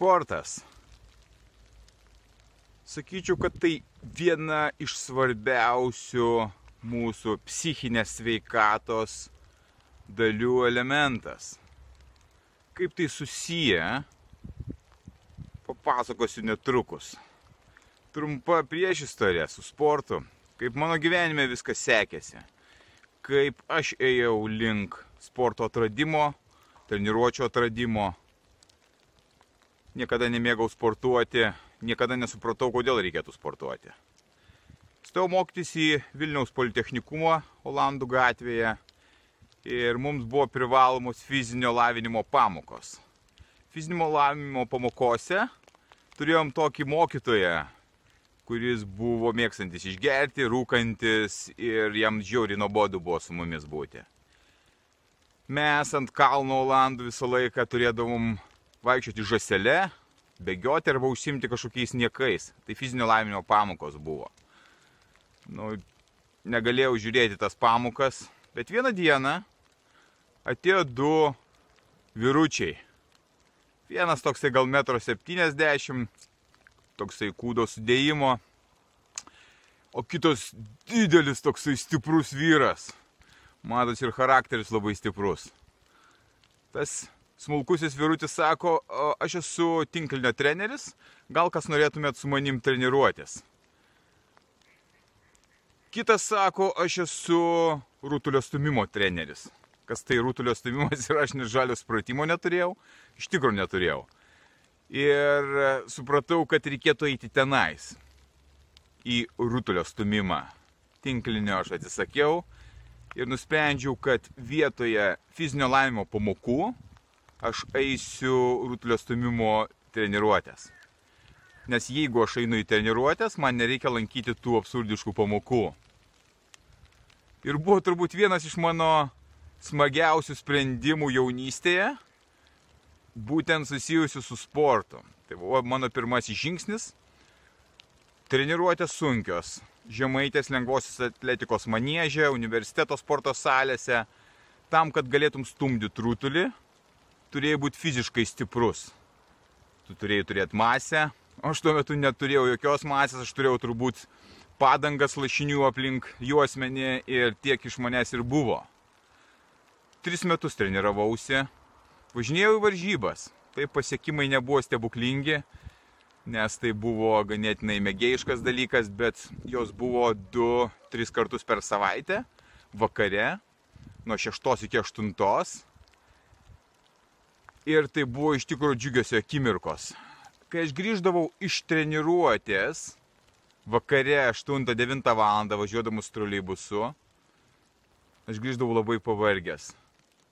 Sportas. Sakyčiau, kad tai viena iš svarbiausių mūsų psichinės sveikatos dalių elementas. Kaip tai susiję, papasakosiu netrukus. Trumpa priešistorė su sportu, kaip mano gyvenime viskas sekėsi, kaip aš ėjau link sporto atradimo, treniruočio atradimo, niekada nemėgau sportuoti, niekada nesupratau, kodėl reikėtų sportuoti. Stojau mokytis į Vilniaus Politechnikumo Olandų gatvėje ir mums buvo privalomos fizinio lavinimo pamokos. Fizinio lavinimo pamokose turėjom tokį mokytoją, kuris buvo mėgstantis išgerti, rūkantis ir jam žiauri nuobodu buvo su mumis būti. Mes ant kalno Olandų visą laiką turėdavom vaikščioti žasele, bėgioti arba užsimti kažkokiais niekais. Tai fizinio lavinimo pamokos buvo. Nu, negalėjau žiūrėti tas pamokas, bet vieną dieną atėjo du vyručiai. Vienas toksai gal metro 70, toksai kūdo sudėjimo, o kitas didelis toksai stiprus vyras. Matos ir charakteris labai stiprus. Tas smulkusis vyrutis sako, aš esu tinklinio treneris, gal kas norėtumėt su manim treniruotis. Kitas sako, aš esu rutulio stumimo treneris. Kas tai rutulio stumimas ir aš net žalio supratimo neturėjau, iš tikrųjų neturėjau. Ir supratau, kad reikėtų eiti tenais, į rutulio stumimą. Tinklinio aš atsisakiau ir nusprendžiau, kad vietoje fizinio laimimo pamokų aš eisiu rutulio stumimo treniruotės. Nes jeigu aš einu į treniruotės, man nereikia lankyti tų absurdiškų pamokų. Ir buvo turbūt vienas iš mano smagiausių sprendimų jaunystėje, būtent susijusių su sportu. Tai buvo mano pirmasis žingsnis. Treniruotės sunkios. Žemaitės lengvosios atletikos manėžė, universiteto sporto salėse. Tam, kad galėtum stumdyti rutulį, turėjai būti fiziškai stiprus. Tu turėjai turėti masę, o aš tuo metu neturėjau jokios masės, aš turėjau turbūt padangas lašinių aplink juosmenį ir tiek iš manęs ir buvo. Tris metus treniravausi, važinėjau į varžybas. Tai pasiekimai nebuvo stebuklingi, nes tai buvo ganėtinai mėgėjiškas dalykas, bet jos buvo 2-3 kartus per savaitę, vakare, nuo 6 iki 8 ir tai buvo iš tikrųjų džiugiosio akimirkos. Kai aš grįždavau iš treniruotės, vakare 8-9 val. važiuodamas troleibusu, aš grįždavau labai pavargęs.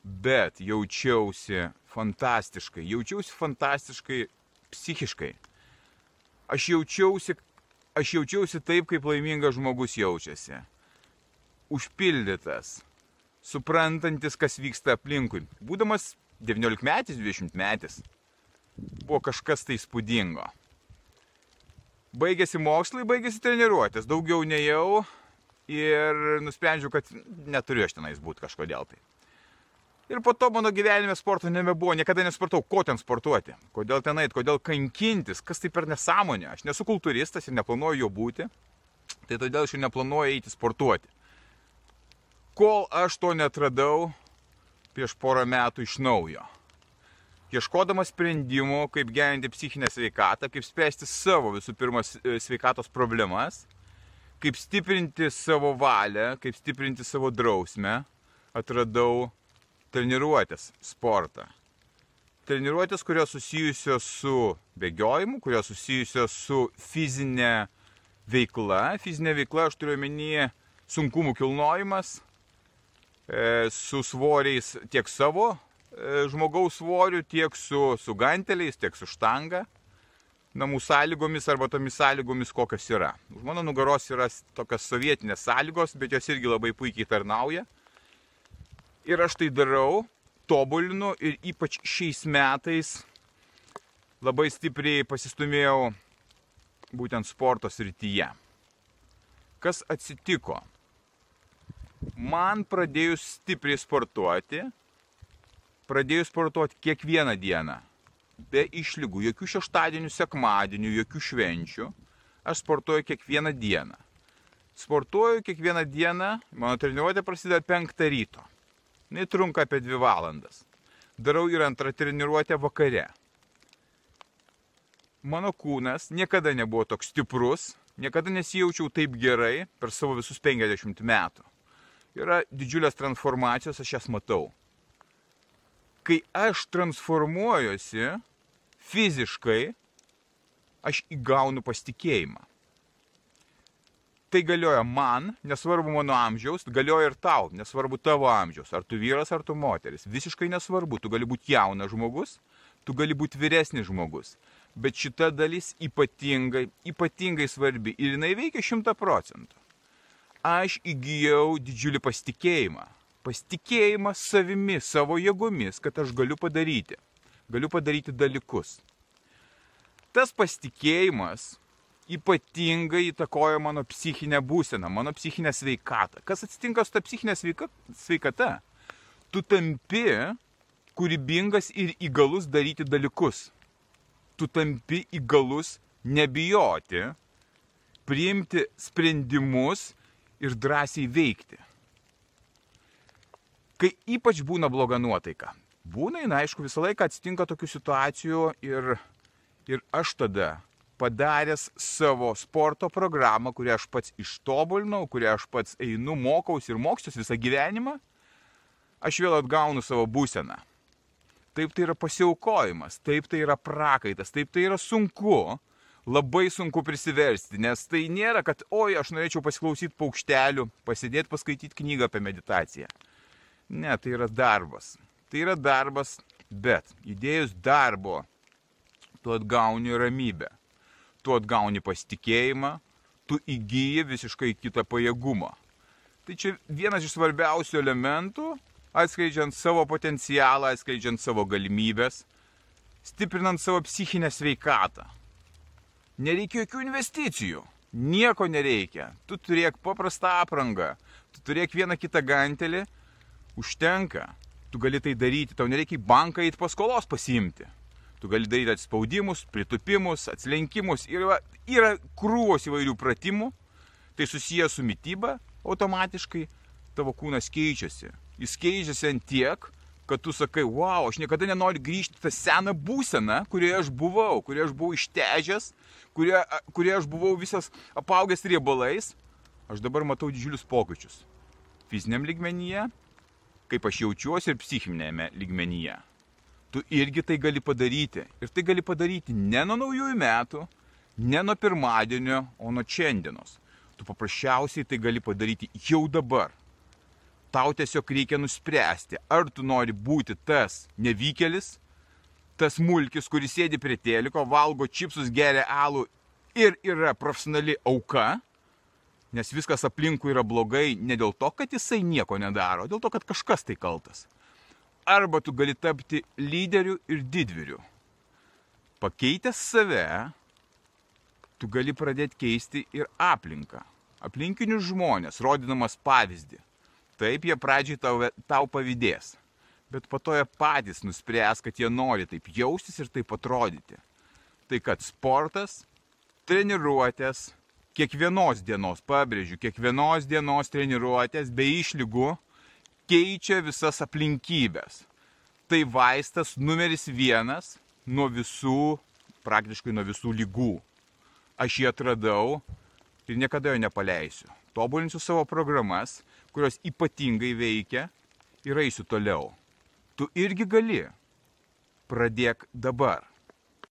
Bet jaučiausi fantastiškai, jaučiausi fantastiškai psichiškai. Aš jaučiausi, aš jaučiausi taip, kaip laimingas žmogus jaučiasi. Užpildytas, suprantantis, kas vyksta aplinkui. Būdamas 19 metais, 20 metais. Buvo kažkas tai spūdingo. Baigėsi mokslai, baigėsi treniruotės, daugiau nejau ir nusprendžiau, kad neturiu aš tenais būti kažkodėl tai. Ir po to mano gyvenime sporto nebebuvo, niekada nesportau, ko ten sportuoti, kodėl ten eit, kodėl kankintis, kas tai per nesąmonė. Aš nesu kultūristas ir neplanuoju jo būti, tai todėl aš ir neplanuoju eiti sportuoti. Kol aš to netradau, prieš porą metų iš naujo. Ieškodamas sprendimų, kaip gerinti psichinę sveikatą, kaip spręsti savo visų pirma e, sveikatos problemas, kaip stiprinti savo valią, kaip stiprinti savo drausmę, atradau treniruotės sportą. Treniruotės, kurios susijusios su bėgiojimu, kurios susijusios su fizinė veikla. Fizinė veikla, aš turiu omenyje sunkumų kilnojimas, su svoriais tiek savo, žmogaus svoriu, tiek su, su ganteliais, tiek su štanga, namų sąlygomis arba tomis sąlygomis, kokios yra. Už mano nugaros yra tokios sovietinės sąlygos, bet jos irgi labai puikiai tarnauja. Ir aš tai darau, tobulinu ir ypač šiais metais labai stipriai pasistumėjau būtent sporto srityje. Kas atsitiko? Man pradėjus stipriai sportuoti, pradėjus sportuoti kiekvieną dieną, be išlygų, jokių šeštadienių, sekmadienių, jokių švenčių, aš sportuoju kiekvieną dieną. Sportuoju kiekvieną dieną, mano treniruotė prasideda 5 ryto. Jis trunka apie 2 valandas. Darau ir antrą treniruotę vakare. Mano kūnas niekada nebuvo toks stiprus, niekada nesijaučiau taip gerai per savo visus 50 metų. Yra didžiulės transformacijos, aš jas matau. Kai aš transformuojuosi fiziškai, aš įgaunu pasitikėjimą. Tai galioja man, nesvarbu mano amžiaus, galioja ir tau, nesvarbu tavo amžiaus, ar tu vyras, ar tu moteris. Visiškai nesvarbu, tu gali būti jaunas žmogus, tu gali būti vyresnis žmogus. Bet šita dalis ypatingai, ypatingai svarbi ir jinai veikia šimta procentų. Aš įgyjau didžiulį pasitikėjimą. Pasitikėjimą savimi, savo jėgomis, kad aš galiu padaryti. Galiu padaryti dalykus. Tas pasitikėjimas ypatingai įtakoja mano psichinę būseną, mano psichinę sveikatą. Kas atsitinka su ta psichinė sveika, sveikata? Tu tampi kūrybingas ir įgalus daryti dalykus. Tu tampi įgalus nebijoti, priimti sprendimus ir drąsiai veikti. Kai ypač būna bloga nuotaika. Būna, na, aišku, visą laiką atsitinka tokių situacijų ir, ir aš tada padaręs savo sporto programą, kurią aš pats ištobulinau, kurią aš pats einu, mokausi ir mokysiuos visą gyvenimą, aš vėl atgaunu savo būseną. Taip tai yra pasiaukojimas, taip tai yra prakaitas, taip tai yra sunku, labai sunku prisiversti, nes tai nėra, kad, oi, aš norėčiau pasiklausyti paukštelių, pasidėti paskaityti knygą apie meditaciją. Ne, tai yra darbas. Tai yra darbas, bet įdėjus darbo, tu atgauni ramybę tu atgauni pasitikėjimą, tu įgyji visiškai kitą pajėgumą. Tai čia vienas iš svarbiausių elementų, atskleidžiant savo potencialą, atskleidžiant savo galimybės, stiprinant savo psichinę sveikatą. Nereikia jokių investicijų, nieko nereikia. Tu turėk paprastą aprangą, tu turėk vieną kitą gantelį, užtenka. Tu gali tai daryti, tau nereikia į banką eiti paskolos pasiimti. Tu gali daryti atspaudimus, pritupimus, atslenkimus. Yra, yra krūvos įvairių pratimų. Tai susijęs su mytyba automatiškai. Tavo kūnas keičiasi. Jis keičiasi ant tiek, kad tu sakai, wow, aš niekada nenoriu grįžti tą seną būseną, kurioje aš buvau, kurioje aš buvau ištežęs, kurioje, kurioje aš buvau visas apaugęs riebalais. Aš dabar matau didžiulius pokyčius. Fiziniam lygmenyje, kaip aš jaučiuosi ir psichinėme lygmenyje tu irgi tai gali padaryti. Ir tai gali padaryti ne nuo naujųjų metų, ne nuo pirmadienio, o nuo šiandienos. Tu paprasčiausiai tai gali padaryti jau dabar. Tau tiesiog reikia nuspręsti, ar tu nori būti tas nevykėlis, tas mulkis, kuris sėdi prie teliko, valgo čipsus, geria alų ir yra profesionali auka, nes viskas aplinkui yra blogai ne dėl to, kad jisai nieko nedaro, dėl to, kad kažkas tai kaltas arba tu gali tapti lyderiu ir didvyriu. Pakeitęs save, tu gali pradėti keisti ir aplinką, aplinkinius žmonės, rodydamas pavyzdį. Taip jie pradžiai tau, tau pavydės, bet po to jie patys nuspręs, kad jie nori taip jaustis ir taip atrodyti. Tai kad sportas, treniruotės, kiekvienos dienos, pabrėžiu, kiekvienos dienos treniruotės be išlygų keičia visas aplinkybės. Tai vaistas numeris vienas nuo visų, praktiškai nuo visų lygų. Aš jį atradau ir niekada jo nepaleisiu. Tobulinsiu savo programas, kurios ypatingai veikia ir eisiu toliau. Tu irgi gali. Pradėk dabar.